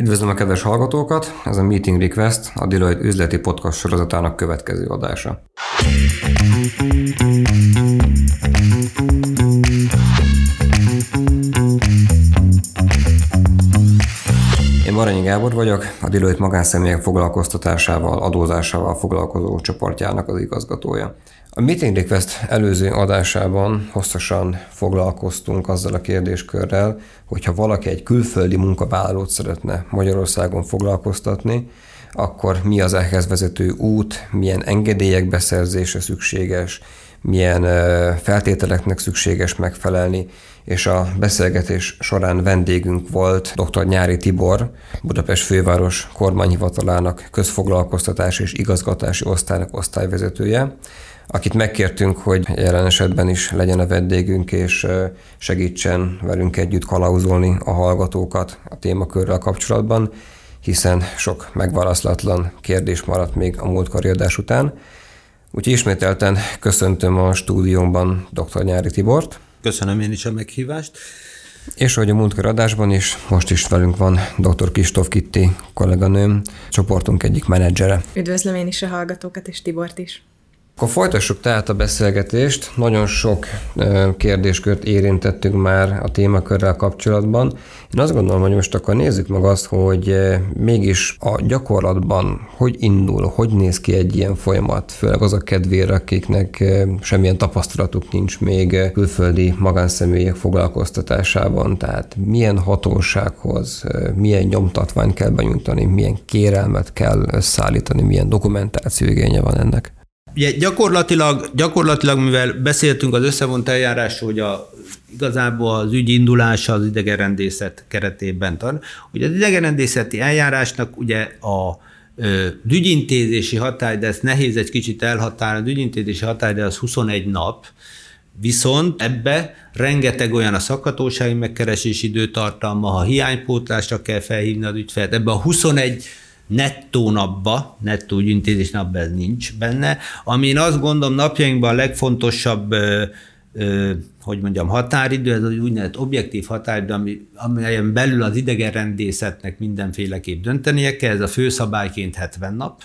Üdvözlöm a kedves hallgatókat! Ez a Meeting Request, a Deloitte üzleti podcast sorozatának következő adása. Én Maranyi Gábor vagyok, a Deloitte magánszemélyek foglalkoztatásával, adózásával foglalkozó csoportjának az igazgatója. A Meeting Request előző adásában hosszasan foglalkoztunk azzal a kérdéskörrel, hogyha valaki egy külföldi munkavállalót szeretne Magyarországon foglalkoztatni, akkor mi az ehhez vezető út, milyen engedélyek beszerzése szükséges, milyen feltételeknek szükséges megfelelni, és a beszélgetés során vendégünk volt dr. Nyári Tibor, Budapest főváros kormányhivatalának közfoglalkoztatás és igazgatási osztálynak osztályvezetője, akit megkértünk, hogy jelen esetben is legyen a vendégünk, és segítsen velünk együtt kalauzolni a hallgatókat a témakörrel kapcsolatban, hiszen sok megválaszlatlan kérdés maradt még a múltkori adás után. Úgyhogy ismételten köszöntöm a stúdiómban dr. Nyári Tibort. Köszönöm én is a meghívást. És ahogy a múltkor adásban is, most is velünk van dr. Kistóf Kitti kolléganőm, csoportunk egyik menedzsere. Üdvözlöm én is a hallgatókat és Tibort is. Akkor folytassuk tehát a beszélgetést. Nagyon sok kérdéskört érintettünk már a témakörrel kapcsolatban. Én azt gondolom, hogy most akkor nézzük meg azt, hogy mégis a gyakorlatban hogy indul, hogy néz ki egy ilyen folyamat, főleg az a kedvére, akiknek semmilyen tapasztalatuk nincs még külföldi magánszemélyek foglalkoztatásában, tehát milyen hatósághoz, milyen nyomtatványt kell benyújtani, milyen kérelmet kell összeállítani, milyen dokumentáció igénye van ennek. Ugye gyakorlatilag, gyakorlatilag, mivel beszéltünk az összevont eljárásról, hogy a, igazából az ügy indulása az idegenrendészet keretében tart. Ugye az idegenrendészeti eljárásnak ugye a ügyintézési hatály, de ezt nehéz egy kicsit elhatárolni, az ügyintézési hatály, de az 21 nap, Viszont ebbe rengeteg olyan a szakhatósági megkeresési időtartalma, ha hiánypótlásra kell felhívni az ügyfelet, ebbe a 21 nettó napba, nettó ügyintézés napba ez nincs benne, ami én azt gondolom napjainkban a legfontosabb hogy mondjam, határidő, ez az úgynevezett objektív határidő, ami, amelyen belül az idegenrendészetnek mindenféleképp döntenie kell, ez a főszabályként 70 nap,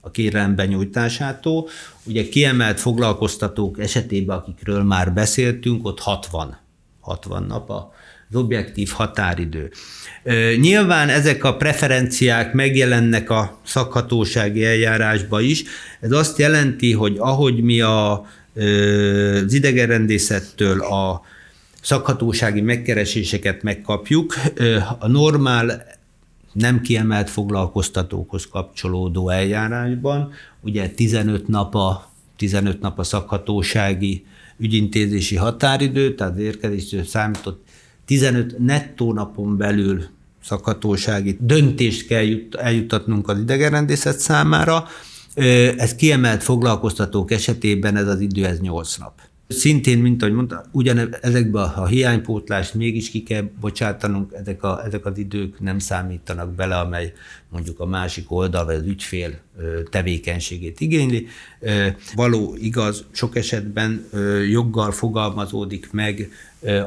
a kérelem benyújtásától. Ugye kiemelt foglalkoztatók esetében, akikről már beszéltünk, ott 60, 60 nap a, az objektív határidő. Nyilván ezek a preferenciák megjelennek a szakhatósági eljárásba is. Ez azt jelenti, hogy ahogy mi a, az idegenrendészettől a szakhatósági megkereséseket megkapjuk, a normál nem kiemelt foglalkoztatókhoz kapcsolódó eljárásban, ugye 15 nap a, 15 nap a szakhatósági ügyintézési határidő, tehát érkezésről számított 15 nettó napon belül szakhatósági döntést kell eljutatnunk az idegenrendészet számára. Ez kiemelt foglalkoztatók esetében ez az idő, ez 8 nap. Szintén, mint ahogy mondtam, ugyan ezekbe a hiánypótlást mégis ki kell bocsátanunk, ezek, a, ezek az idők nem számítanak bele, amely mondjuk a másik oldal, vagy az ügyfél tevékenységét igényli. Való igaz, sok esetben joggal fogalmazódik meg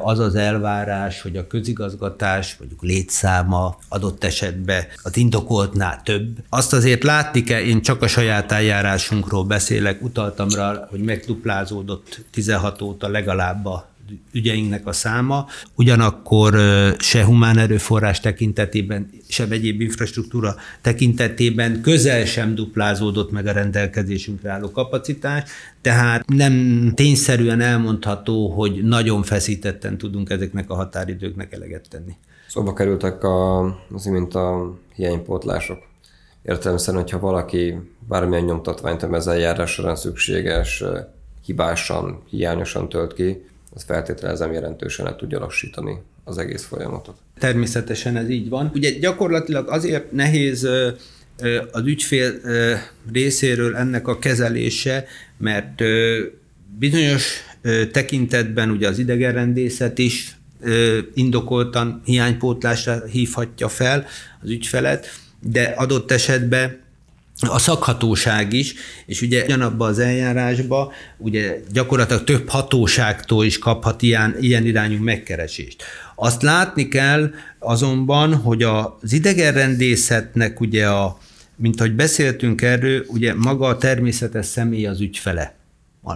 az az elvárás, hogy a közigazgatás, mondjuk létszáma adott esetben az indokoltnál több. Azt azért látni kell, én csak a saját eljárásunkról beszélek, utaltam rá, hogy megduplázódott 16 óta legalább a ügyeinknek a száma, ugyanakkor se humán erőforrás tekintetében, se egyéb infrastruktúra tekintetében közel sem duplázódott meg a rendelkezésünkre álló kapacitás, tehát nem tényszerűen elmondható, hogy nagyon feszítetten tudunk ezeknek a határidőknek eleget tenni. Szóba kerültek a, az imént a hiánypótlások. Értelemszerűen, hogyha valaki bármilyen nyomtatványt, ami az eljárás során szükséges, hibásan, hiányosan tölt ki, az feltételezem jelentősen le tudja lassítani az egész folyamatot. Természetesen ez így van. Ugye gyakorlatilag azért nehéz az ügyfél részéről ennek a kezelése, mert bizonyos tekintetben ugye az idegenrendészet is indokoltan hiánypótlásra hívhatja fel az ügyfelet, de adott esetben a szakhatóság is, és ugye ugyanabban az eljárásban ugye gyakorlatilag több hatóságtól is kaphat ilyen, ilyen irányú megkeresést. Azt látni kell azonban, hogy az idegenrendészetnek ugye a, mint ahogy beszéltünk erről, ugye maga a természetes személy az ügyfele.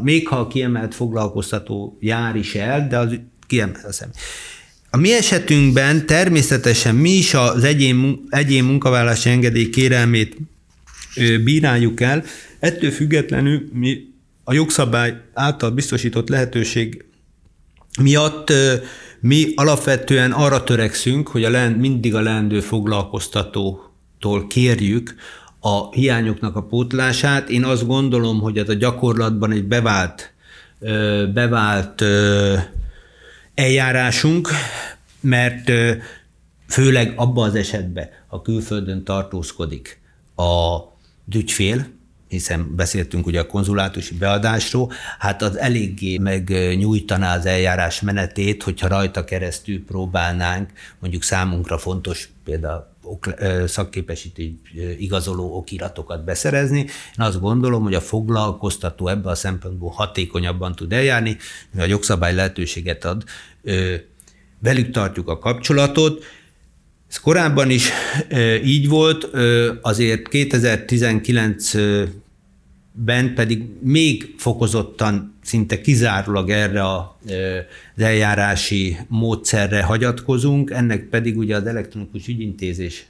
Még ha a kiemelt foglalkoztató jár is el, de az kiemelt a személy. A mi esetünkben természetesen mi is az egyén, egyén munkavállalási engedély kérelmét bíráljuk el, ettől függetlenül mi a jogszabály által biztosított lehetőség miatt mi alapvetően arra törekszünk, hogy a leend, mindig a leendő foglalkoztatótól kérjük a hiányoknak a pótlását. Én azt gondolom, hogy ez a gyakorlatban egy bevált, bevált eljárásunk, mert főleg abban az esetben, ha külföldön tartózkodik a ügyfél, hiszen beszéltünk ugye a konzulátusi beadásról, hát az eléggé megnyújtaná az eljárás menetét, hogyha rajta keresztül próbálnánk mondjuk számunkra fontos például szakképesítő igazoló okiratokat beszerezni. Én azt gondolom, hogy a foglalkoztató ebben a szempontból hatékonyabban tud eljárni, mert a jogszabály lehetőséget ad, velük tartjuk a kapcsolatot, ez korábban is így volt, azért 2019 ben pedig még fokozottan, szinte kizárólag erre az eljárási módszerre hagyatkozunk, ennek pedig ugye az elektronikus ügyintézés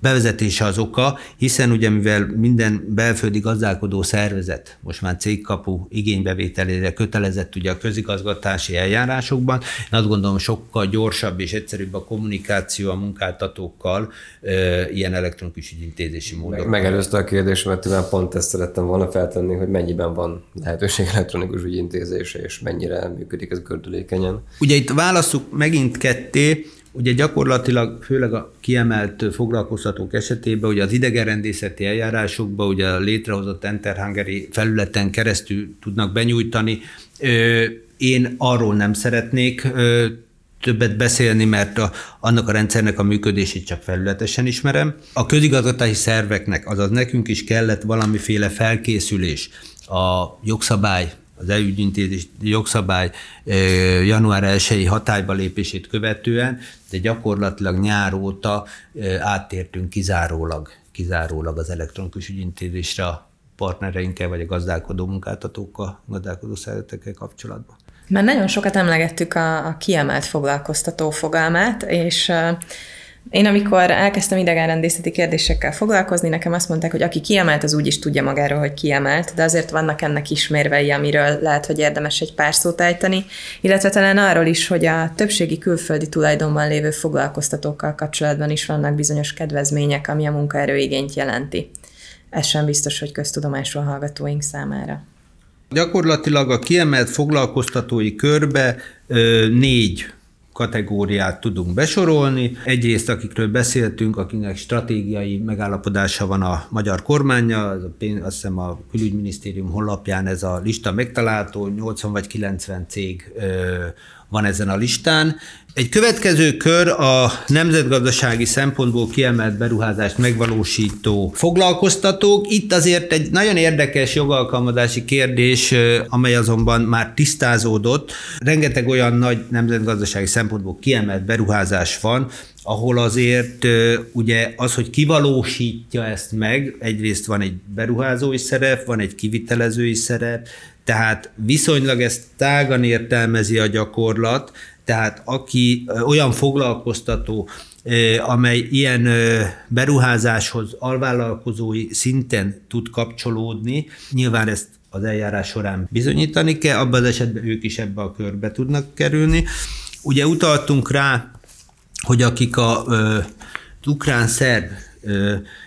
bevezetése az oka, hiszen ugye mivel minden belföldi gazdálkodó szervezet most már cégkapu igénybevételére kötelezett ugye a közigazgatási eljárásokban, én azt gondolom sokkal gyorsabb és egyszerűbb a kommunikáció a munkáltatókkal e, ilyen elektronikus ügyintézési módon. Meg, megelőzte a kérdésemet, mert pont ezt szerettem volna feltenni, hogy mennyiben van lehetőség elektronikus ügyintézése, és mennyire működik ez gördülékenyen. Ugye itt válaszuk megint ketté, Ugye gyakorlatilag főleg a kiemelt foglalkoztatók esetében, ugye az idegenrendészeti eljárásokban ugye a létrehozott Enter felületen keresztül tudnak benyújtani. Én arról nem szeretnék többet beszélni, mert a, annak a rendszernek a működését csak felületesen ismerem. A közigazgatási szerveknek, azaz nekünk is kellett valamiféle felkészülés a jogszabály az elügyintézés jogszabály január 1-i hatályba lépését követően, de gyakorlatilag nyár óta áttértünk kizárólag, kizárólag az elektronikus ügyintézésre a partnereinkkel, vagy a gazdálkodó munkáltatókkal, gazdálkodó szeretekkel kapcsolatban. Mert nagyon sokat emlegettük a, a kiemelt foglalkoztató fogalmát, és én amikor elkezdtem idegenrendészeti kérdésekkel foglalkozni, nekem azt mondták, hogy aki kiemelt, az úgy is tudja magáról, hogy kiemelt, de azért vannak ennek ismérvei, amiről lehet, hogy érdemes egy pár szót ejteni, illetve talán arról is, hogy a többségi külföldi tulajdonban lévő foglalkoztatókkal kapcsolatban is vannak bizonyos kedvezmények, ami a munkaerőigényt jelenti. Ez sem biztos, hogy köztudomásról hallgatóink számára. Gyakorlatilag a kiemelt foglalkoztatói körbe négy kategóriát tudunk besorolni. Egyrészt, akikről beszéltünk, akinek stratégiai megállapodása van a magyar kormánya, az a pénz, azt hiszem a külügyminisztérium honlapján ez a lista megtalálható, 80 vagy 90 cég van ezen a listán. Egy következő kör a nemzetgazdasági szempontból kiemelt beruházást megvalósító foglalkoztatók. Itt azért egy nagyon érdekes jogalkalmazási kérdés, amely azonban már tisztázódott. Rengeteg olyan nagy nemzetgazdasági szempontból kiemelt beruházás van, ahol azért ugye az, hogy kivalósítja ezt meg, egyrészt van egy beruházói szerep, van egy kivitelezői szerep, tehát viszonylag ezt tágan értelmezi a gyakorlat, tehát aki olyan foglalkoztató, amely ilyen beruházáshoz alvállalkozói szinten tud kapcsolódni, nyilván ezt az eljárás során bizonyítani kell, abban az esetben ők is ebbe a körbe tudnak kerülni. Ugye utaltunk rá, hogy akik a, az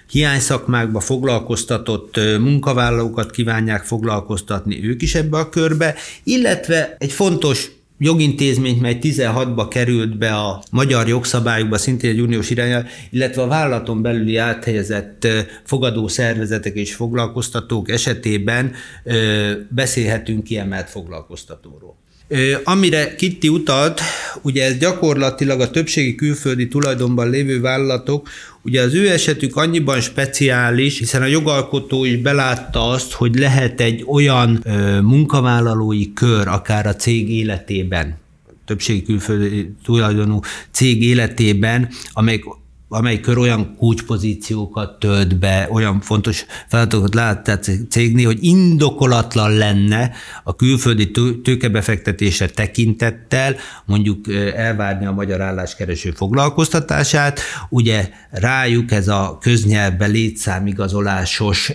hiányszakmákba foglalkoztatott munkavállalókat kívánják foglalkoztatni ők is ebbe a körbe, illetve egy fontos jogintézményt, mely 16-ba került be a magyar jogszabályokba, szintén egy uniós irányel, illetve a vállalaton belüli áthelyezett fogadó szervezetek és foglalkoztatók esetében beszélhetünk kiemelt foglalkoztatóról. Amire Kitti utalt, ugye ez gyakorlatilag a többségi külföldi tulajdonban lévő vállalatok, ugye az ő esetük annyiban speciális, hiszen a jogalkotó is belátta azt, hogy lehet egy olyan ö, munkavállalói kör akár a cég életében, többségi külföldi tulajdonú cég életében, amelyik amely kör olyan kulcspozíciókat tölt be, olyan fontos feladatokat lát a cégnél, hogy indokolatlan lenne a külföldi tőkebefektetése tekintettel mondjuk elvárni a magyar álláskereső foglalkoztatását. Ugye rájuk ez a köznyelvbe létszámigazolásos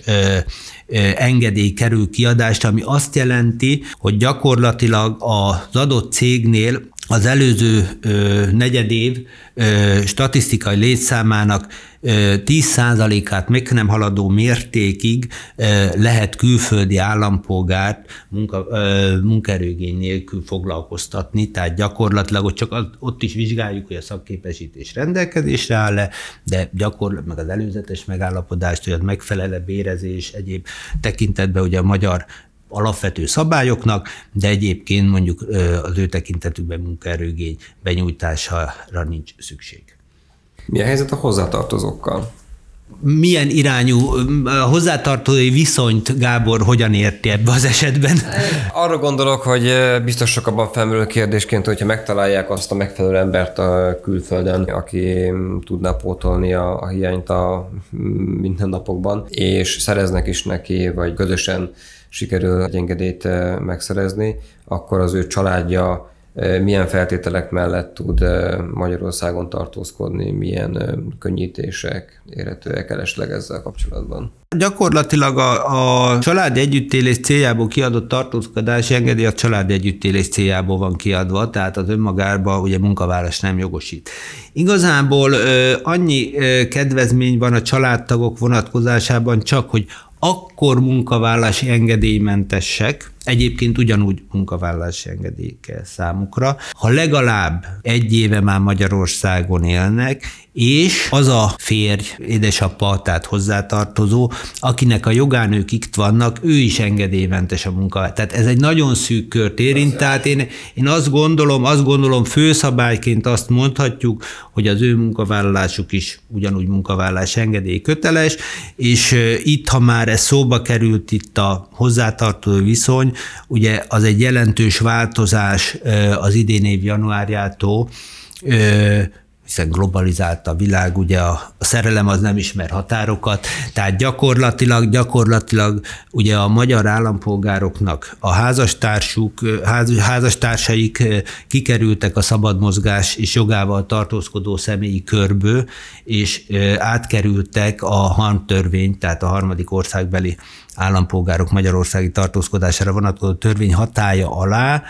engedély kerül kiadást, ami azt jelenti, hogy gyakorlatilag az adott cégnél az előző ö, negyedév ö, statisztikai létszámának 10%-át meg nem haladó mértékig lehet külföldi állampolgárt munka, munkaerőgény nélkül foglalkoztatni, tehát gyakorlatilag ott csak ott is vizsgáljuk, hogy a szakképesítés rendelkezésre áll-e, de gyakorlatilag meg az előzetes megállapodást, hogy megfelele bérezés, egyéb tekintetben ugye a magyar alapvető szabályoknak, de egyébként mondjuk az ő tekintetükben munkaerőgény benyújtására nincs szükség. Mi a helyzet a hozzátartozókkal? Milyen irányú hozzátartói viszonyt Gábor hogyan érti ebbe az esetben? Arra gondolok, hogy biztos sokabban felmerül kérdésként, hogyha megtalálják azt a megfelelő embert a külföldön, aki tudná pótolni a, a hiányt a mindennapokban, és szereznek is neki, vagy közösen sikerül egy engedélyt megszerezni, akkor az ő családja milyen feltételek mellett tud Magyarországon tartózkodni, milyen könnyítések érhetőek elesleg ezzel kapcsolatban. Gyakorlatilag a, a családi együttélés céljából kiadott tartózkodási engedély a családi együttélés céljából van kiadva, tehát az önmagában ugye munkavállalás nem jogosít. Igazából annyi kedvezmény van a családtagok vonatkozásában csak, hogy akkor munkavállási engedélymentesek, egyébként ugyanúgy munkavállalási engedély kell számukra, ha legalább egy éve már Magyarországon élnek, és az a férj, édesapa, tehát hozzátartozó, akinek a jogánők itt vannak, ő is engedélymentes a munka. Tehát ez egy nagyon szűk kört érint, tehát én, én azt gondolom, azt gondolom főszabályként azt mondhatjuk, hogy az ő munkavállalásuk is ugyanúgy munkavállalás engedély köteles, és itt, ha már ez szóba került itt a hozzátartozó viszony, ugye az egy jelentős változás az idén év januárjától, hiszen globalizált a világ, ugye a, szerelem az nem ismer határokat, tehát gyakorlatilag, gyakorlatilag ugye a magyar állampolgároknak a házastársuk, ház, házastársaik kikerültek a szabad mozgás és jogával tartózkodó személyi körből, és átkerültek a HAN törvény, tehát a harmadik országbeli állampolgárok magyarországi tartózkodására vonatkozó törvény hatája alá,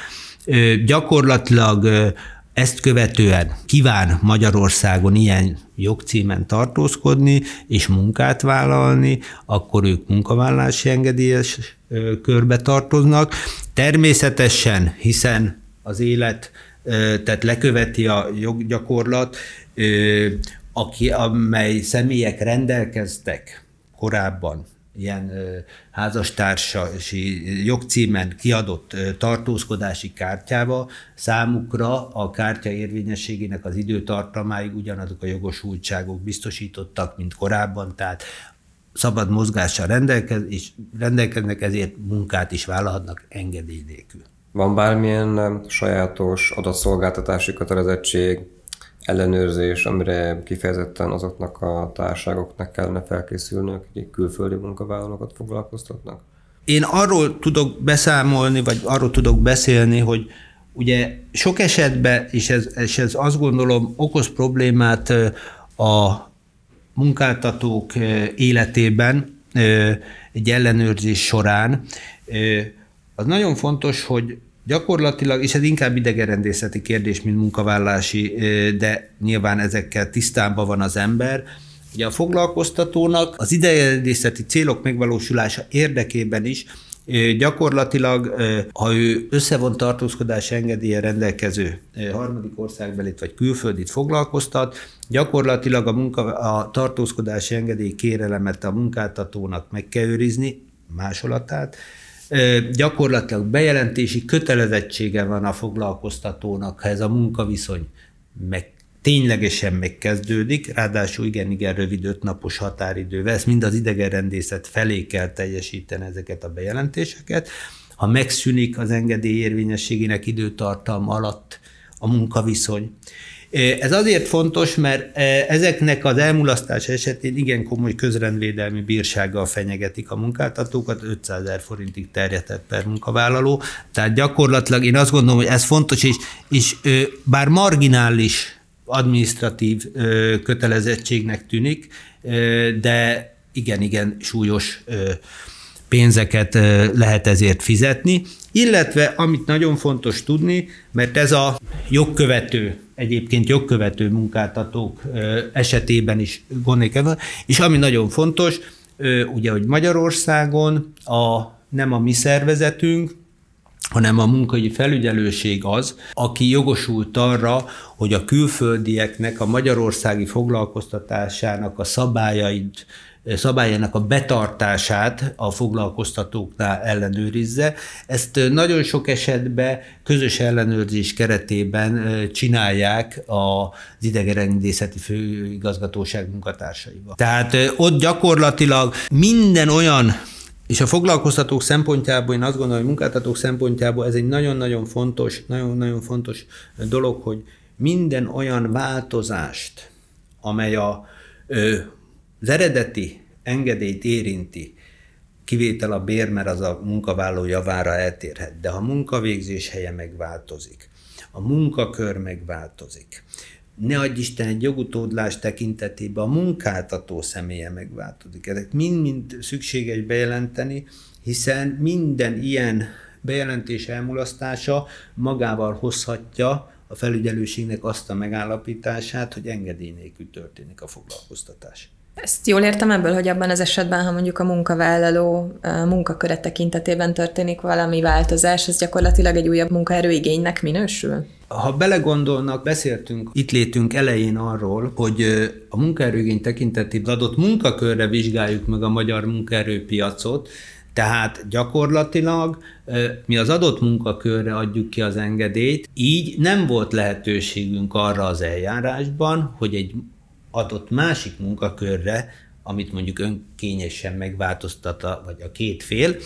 gyakorlatilag ezt követően kíván Magyarországon ilyen jogcímen tartózkodni és munkát vállalni, akkor ők munkavállalási engedélyes körbe tartoznak. Természetesen, hiszen az élet, tehát leköveti a joggyakorlat, aki, amely személyek rendelkeztek korábban ilyen házastársasi jogcímen kiadott tartózkodási kártyával számukra a kártya érvényességének az időtartamáig ugyanazok a jogosultságok biztosítottak, mint korábban, tehát szabad mozgással rendelkez, és rendelkeznek, ezért munkát is vállalhatnak engedély nélkül. Van bármilyen sajátos adatszolgáltatási kötelezettség, ellenőrzés, amire kifejezetten azoknak a társágoknak kellene felkészülnök, akik külföldi munkavállalókat foglalkoztatnak? Én arról tudok beszámolni, vagy arról tudok beszélni, hogy ugye sok esetben, és ez, és ez azt gondolom okoz problémát a munkáltatók életében egy ellenőrzés során, az nagyon fontos, hogy Gyakorlatilag, és ez inkább idegerendészeti kérdés, mint munkavállási, de nyilván ezekkel tisztában van az ember, Ugye a foglalkoztatónak az idegerendészeti célok megvalósulása érdekében is gyakorlatilag, ha ő összevont tartózkodás engedélye rendelkező harmadik országbelit vagy külföldit foglalkoztat, gyakorlatilag a, munka, a tartózkodási engedély kérelemet a munkáltatónak meg kell őrizni, másolatát, gyakorlatilag bejelentési kötelezettsége van a foglalkoztatónak, ha ez a munkaviszony meg ténylegesen megkezdődik, ráadásul igen-igen rövid ötnapos határidővel, ezt mind az idegenrendészet felé kell teljesíteni ezeket a bejelentéseket. Ha megszűnik az engedély érvényességének időtartam alatt a munkaviszony. Ez azért fontos, mert ezeknek az elmulasztás esetén igen komoly közrendvédelmi bírsággal fenyegetik a munkáltatókat, 500 ezer forintig terjedett per munkavállaló. Tehát gyakorlatilag én azt gondolom, hogy ez fontos, és, és bár marginális administratív kötelezettségnek tűnik, de igen, igen, súlyos pénzeket lehet ezért fizetni, illetve amit nagyon fontos tudni, mert ez a jogkövető, egyébként jogkövető munkáltatók esetében is gondolik, és ami nagyon fontos, ugye, hogy Magyarországon a, nem a mi szervezetünk, hanem a munkai felügyelőség az, aki jogosult arra, hogy a külföldieknek a magyarországi foglalkoztatásának a szabályait szabályának a betartását a foglalkoztatóknál ellenőrizze. Ezt nagyon sok esetben közös ellenőrzés keretében csinálják az idegenrendészeti főigazgatóság munkatársaival. Tehát ott gyakorlatilag minden olyan és a foglalkoztatók szempontjából, én azt gondolom, hogy munkáltatók szempontjából ez egy nagyon-nagyon fontos, nagyon-nagyon fontos dolog, hogy minden olyan változást, amely a az eredeti engedélyt érinti, kivétel a bér, mert az a munkavállaló javára eltérhet, de ha a munkavégzés helye megváltozik, a munkakör megváltozik, ne adj Isten egy jogutódlás tekintetében a munkáltató személye megváltozik. Ezek mind-mind szükséges bejelenteni, hiszen minden ilyen bejelentés elmulasztása magával hozhatja a felügyelőségnek azt a megállapítását, hogy engedély nélkül történik a foglalkoztatás. Ezt jól értem ebből, hogy abban az esetben, ha mondjuk a munkavállaló munkaköre tekintetében történik valami változás, ez gyakorlatilag egy újabb munkaerőigénynek minősül? Ha belegondolnak, beszéltünk itt létünk elején arról, hogy a munkaerőigény tekintetében adott munkakörre vizsgáljuk meg a magyar munkaerőpiacot, tehát gyakorlatilag mi az adott munkakörre adjuk ki az engedélyt, így nem volt lehetőségünk arra az eljárásban, hogy egy adott másik munkakörre, amit mondjuk önkényesen megváltoztat, vagy a két fél,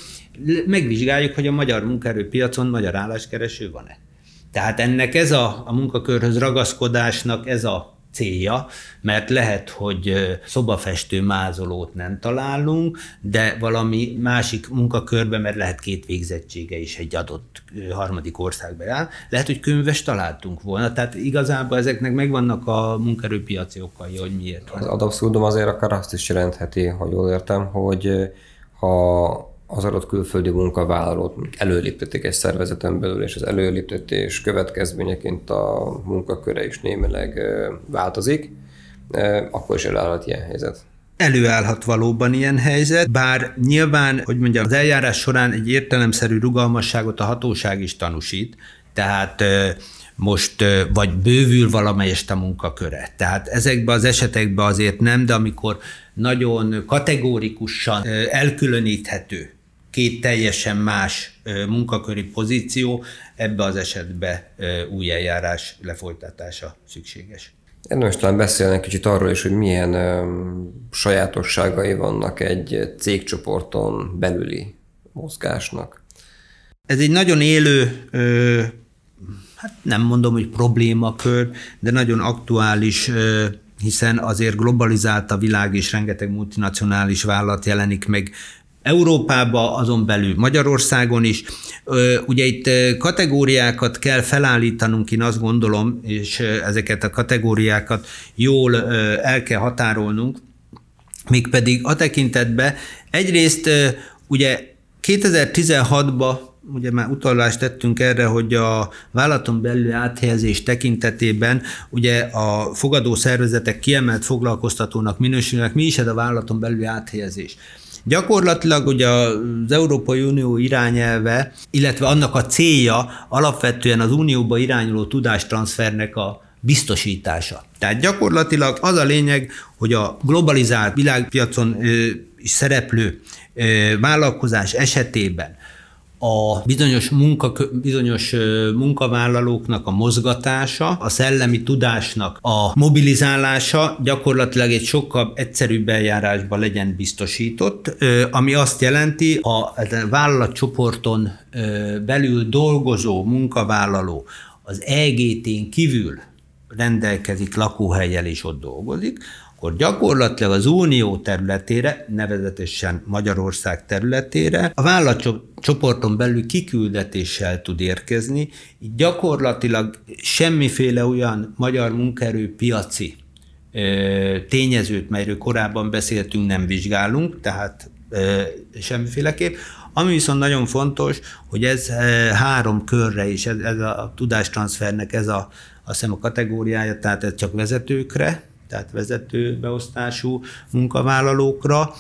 megvizsgáljuk, hogy a magyar munkaerőpiacon magyar álláskereső van-e. Tehát ennek ez a, a munkakörhöz ragaszkodásnak ez a célja, mert lehet, hogy szobafestő mázolót nem találunk, de valami másik munkakörben, mert lehet két végzettsége is egy adott harmadik országban áll, lehet, hogy könyves találtunk volna. Tehát igazából ezeknek megvannak a munkerőpiaci okai, hogy miért. Az ad abszurdum azért akár azt is jelentheti, hogy jól értem, hogy ha az adott külföldi munkavállalót előléptetik egy szervezeten belül, és az előléptetés következményeként a munkaköre is némileg változik, akkor is elállhat ilyen helyzet. Előállhat valóban ilyen helyzet, bár nyilván, hogy mondjam, az eljárás során egy értelemszerű rugalmasságot a hatóság is tanúsít, tehát most vagy bővül valamelyest a munkaköre. Tehát ezekben az esetekben azért nem, de amikor nagyon kategórikusan elkülöníthető két teljesen más munkaköri pozíció, ebbe az esetbe új eljárás lefolytatása szükséges. Érdemes talán beszélni egy kicsit arról is, hogy milyen ö, sajátosságai vannak egy cégcsoporton belüli mozgásnak. Ez egy nagyon élő, ö, hát nem mondom, hogy problémakör, de nagyon aktuális, ö, hiszen azért globalizált a világ, és rengeteg multinacionális vállalat jelenik meg Európába, azon belül Magyarországon is. Ugye itt kategóriákat kell felállítanunk, én azt gondolom, és ezeket a kategóriákat jól el kell határolnunk, mégpedig a tekintetben egyrészt ugye 2016-ban ugye már utalást tettünk erre, hogy a vállalaton belül áthelyezés tekintetében ugye a fogadó szervezetek kiemelt foglalkoztatónak minősülnek. Mi is ez a vállalaton belül áthelyezés? Gyakorlatilag ugye az Európai Unió irányelve, illetve annak a célja alapvetően az unióba irányuló tudástranszfernek a biztosítása. Tehát gyakorlatilag az a lényeg, hogy a globalizált világpiacon is szereplő vállalkozás esetében a bizonyos, munka, bizonyos munkavállalóknak a mozgatása, a szellemi tudásnak a mobilizálása gyakorlatilag egy sokkal egyszerűbb eljárásban legyen biztosított, ami azt jelenti, a vállalatcsoporton belül dolgozó munkavállaló az EGT-n kívül rendelkezik lakóhelyel és ott dolgozik, akkor gyakorlatilag az unió területére, nevezetesen Magyarország területére a vállalatcsoporton belül kiküldetéssel tud érkezni, így gyakorlatilag semmiféle olyan magyar munkaerőpiaci tényezőt, melyről korábban beszéltünk, nem vizsgálunk, tehát semmiféleképp. Ami viszont nagyon fontos, hogy ez három körre is, ez, ez a tudástranszfernek ez a, azt hiszem a kategóriája, tehát ez csak vezetőkre, tehát vezető beosztású munkavállalókra,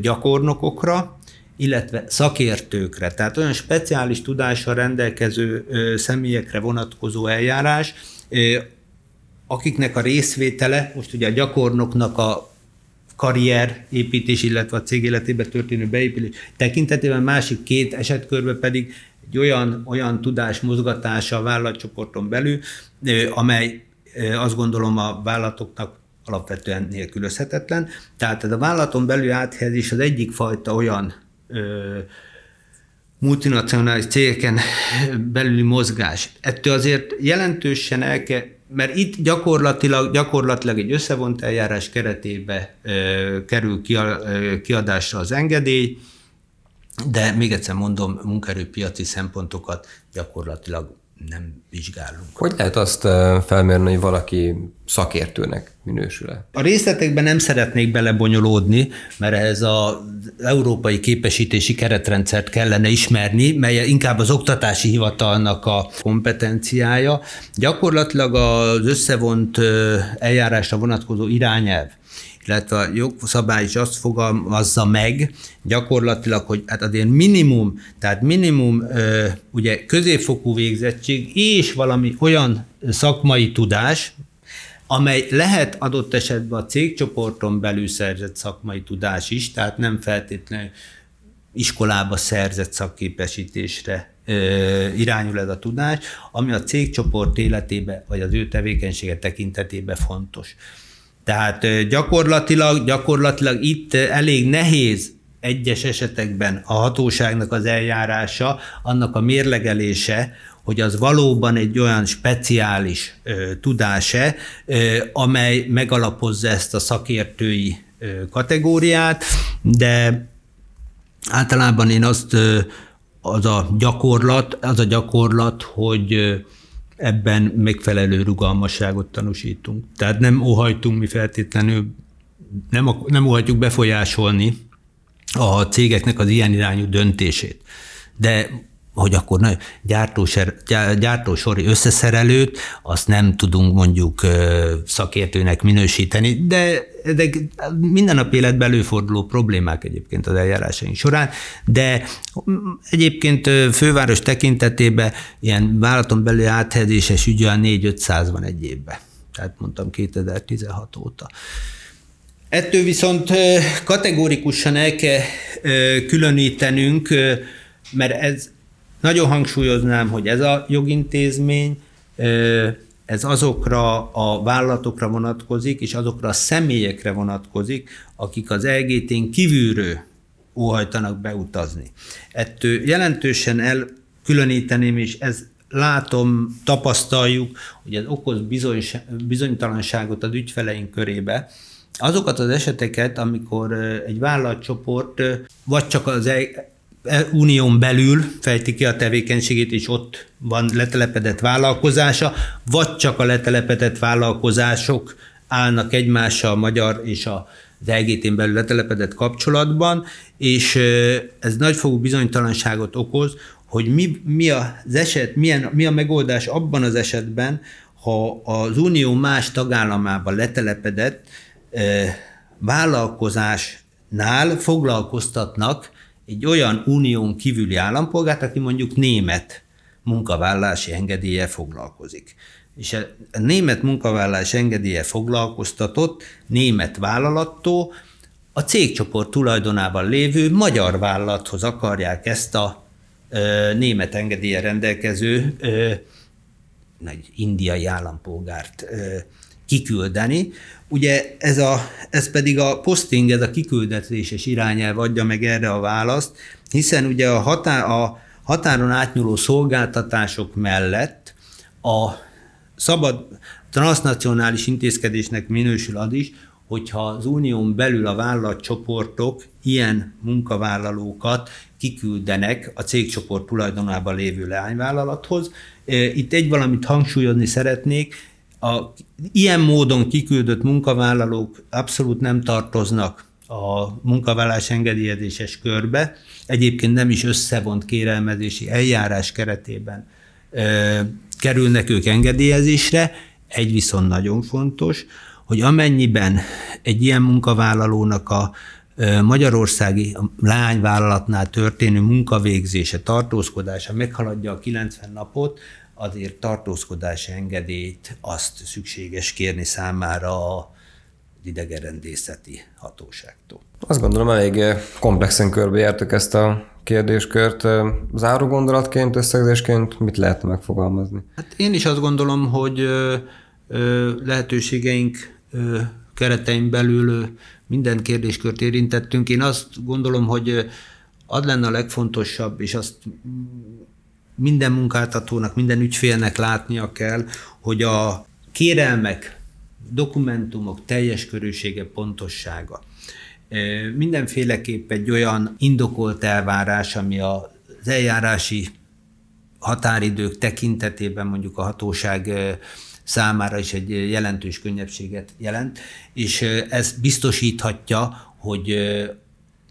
gyakornokokra, illetve szakértőkre, tehát olyan speciális tudással rendelkező személyekre vonatkozó eljárás, akiknek a részvétele, most ugye a gyakornoknak a karrier építés, illetve a cég életébe történő beépülés tekintetében, másik két esetkörben pedig egy olyan, olyan tudás mozgatása a vállalatcsoporton belül, amely azt gondolom a vállalatoknak alapvetően nélkülözhetetlen. Tehát a vállalaton belül áthelyezés az egyik fajta olyan ö, multinacionális cégeken belüli mozgás. Ettől azért jelentősen el kell, mert itt gyakorlatilag, gyakorlatilag egy összevont eljárás keretébe ö, kerül kiadásra az engedély, de még egyszer mondom, munkaerőpiaci szempontokat gyakorlatilag nem vizsgálunk. Hogy lehet azt felmérni, hogy valaki szakértőnek minősül-e? A részletekben nem szeretnék belebonyolódni, mert ez az európai képesítési keretrendszert kellene ismerni, mely inkább az oktatási hivatalnak a kompetenciája. Gyakorlatilag az összevont eljárásra vonatkozó irányelv illetve a jogszabály is azt fogalmazza meg gyakorlatilag, hogy hát azért minimum, tehát minimum ugye középfokú végzettség és valami olyan szakmai tudás, amely lehet adott esetben a cégcsoporton belül szerzett szakmai tudás is, tehát nem feltétlenül iskolába szerzett szakképesítésre irányul ez a tudás, ami a cégcsoport életébe, vagy az ő tevékenysége tekintetében fontos. Tehát gyakorlatilag, gyakorlatilag itt elég nehéz egyes esetekben a hatóságnak az eljárása, annak a mérlegelése, hogy az valóban egy olyan speciális ö, tudás-e, ö, amely megalapozza ezt a szakértői ö, kategóriát, de általában én azt, ö, az a gyakorlat, az a gyakorlat, hogy ö, ebben megfelelő rugalmasságot tanúsítunk. Tehát nem óhajtunk mi feltétlenül, nem, nem óhajtjuk befolyásolni a cégeknek az ilyen irányú döntését. De hogy akkor na, gyártóser, gyártósori összeszerelőt, azt nem tudunk mondjuk szakértőnek minősíteni, de, de minden nap életben előforduló problémák egyébként az eljárásaink során, de egyébként főváros tekintetében ilyen vállalaton belül áthelyezéses ügy olyan 4-500 van egy évben. Tehát mondtam 2016 óta. Ettől viszont kategórikusan el kell különítenünk, mert ez nagyon hangsúlyoznám, hogy ez a jogintézmény, ez azokra a vállalatokra vonatkozik, és azokra a személyekre vonatkozik, akik az LGT-n kívülről óhajtanak beutazni. Ettől jelentősen elkülöníteném, és ez látom, tapasztaljuk, hogy ez okoz bizony, bizonytalanságot az ügyfeleink körébe, azokat az eseteket, amikor egy vállalatcsoport vagy csak az unión belül fejti ki a tevékenységét, és ott van letelepedett vállalkozása, vagy csak a letelepedett vállalkozások állnak egymással a magyar és a az EGT-n belül letelepedett kapcsolatban, és ez nagyfokú bizonytalanságot okoz, hogy mi, mi az eset, milyen, mi a megoldás abban az esetben, ha az Unió más tagállamában letelepedett vállalkozásnál foglalkoztatnak egy olyan unión kívüli állampolgárt, aki mondjuk német munkavállási engedélye foglalkozik. És a német munkavállalás engedélye foglalkoztatott német vállalattól a cégcsoport tulajdonában lévő magyar vállalathoz akarják ezt a ö, német engedélye rendelkező ö, egy indiai állampolgárt ö, kiküldeni. Ugye ez, a, ez pedig a posting, ez a kiküldetéses irányelv adja meg erre a választ, hiszen ugye a, határ, a határon átnyúló szolgáltatások mellett A szabad transnacionális intézkedésnek minősül az is, hogyha az unión belül a vállalatcsoportok ilyen munkavállalókat kiküldenek a cégcsoport tulajdonában lévő leányvállalathoz. Itt egy valamit hangsúlyozni szeretnék, a ilyen módon kiküldött munkavállalók abszolút nem tartoznak a munkavállalás engedélyezéses körbe, egyébként nem is összevont kérelmezési eljárás keretében ö, kerülnek ők engedélyezésre, egy viszont nagyon fontos, hogy amennyiben egy ilyen munkavállalónak a magyarországi lányvállalatnál történő munkavégzése, tartózkodása meghaladja a 90 napot, azért tartózkodási engedélyt azt szükséges kérni számára a idegerendészeti hatóságtól. Azt gondolom, elég komplexen körbejártuk ezt a kérdéskört. Záró gondolatként, összegzésként mit lehet megfogalmazni? Hát én is azt gondolom, hogy lehetőségeink keretein belül minden kérdéskört érintettünk. Én azt gondolom, hogy ad lenne a legfontosabb, és azt minden munkáltatónak, minden ügyfélnek látnia kell, hogy a kérelmek, dokumentumok teljes körűsége, pontossága. Mindenféleképp egy olyan indokolt elvárás, ami az eljárási határidők tekintetében mondjuk a hatóság számára is egy jelentős könnyebbséget jelent, és ez biztosíthatja, hogy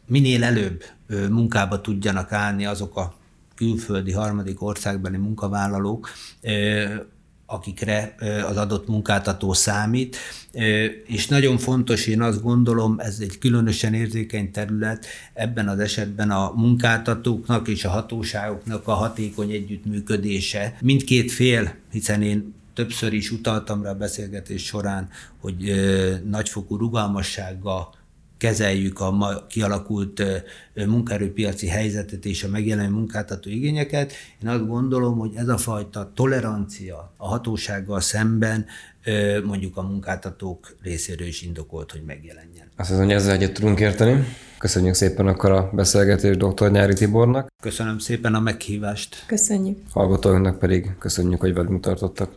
minél előbb munkába tudjanak állni azok a külföldi harmadik országbeli munkavállalók, akikre az adott munkáltató számít, és nagyon fontos, én azt gondolom, ez egy különösen érzékeny terület, ebben az esetben a munkáltatóknak és a hatóságoknak a hatékony együttműködése. Mindkét fél, hiszen én többször is utaltam rá a beszélgetés során, hogy nagyfokú rugalmassággal kezeljük a ma kialakult munkaerőpiaci helyzetet és a megjelenő munkáltató igényeket. Én azt gondolom, hogy ez a fajta tolerancia a hatósággal szemben mondjuk a munkáltatók részéről is indokolt, hogy megjelenjen. Azt hiszem, hogy ezzel egyet tudunk érteni. Köszönjük szépen akkor a beszélgetést dr. Nyári Tibornak. Köszönöm szépen a meghívást. Köszönjük. Hallgatóinknak pedig köszönjük, hogy velünk tartottak.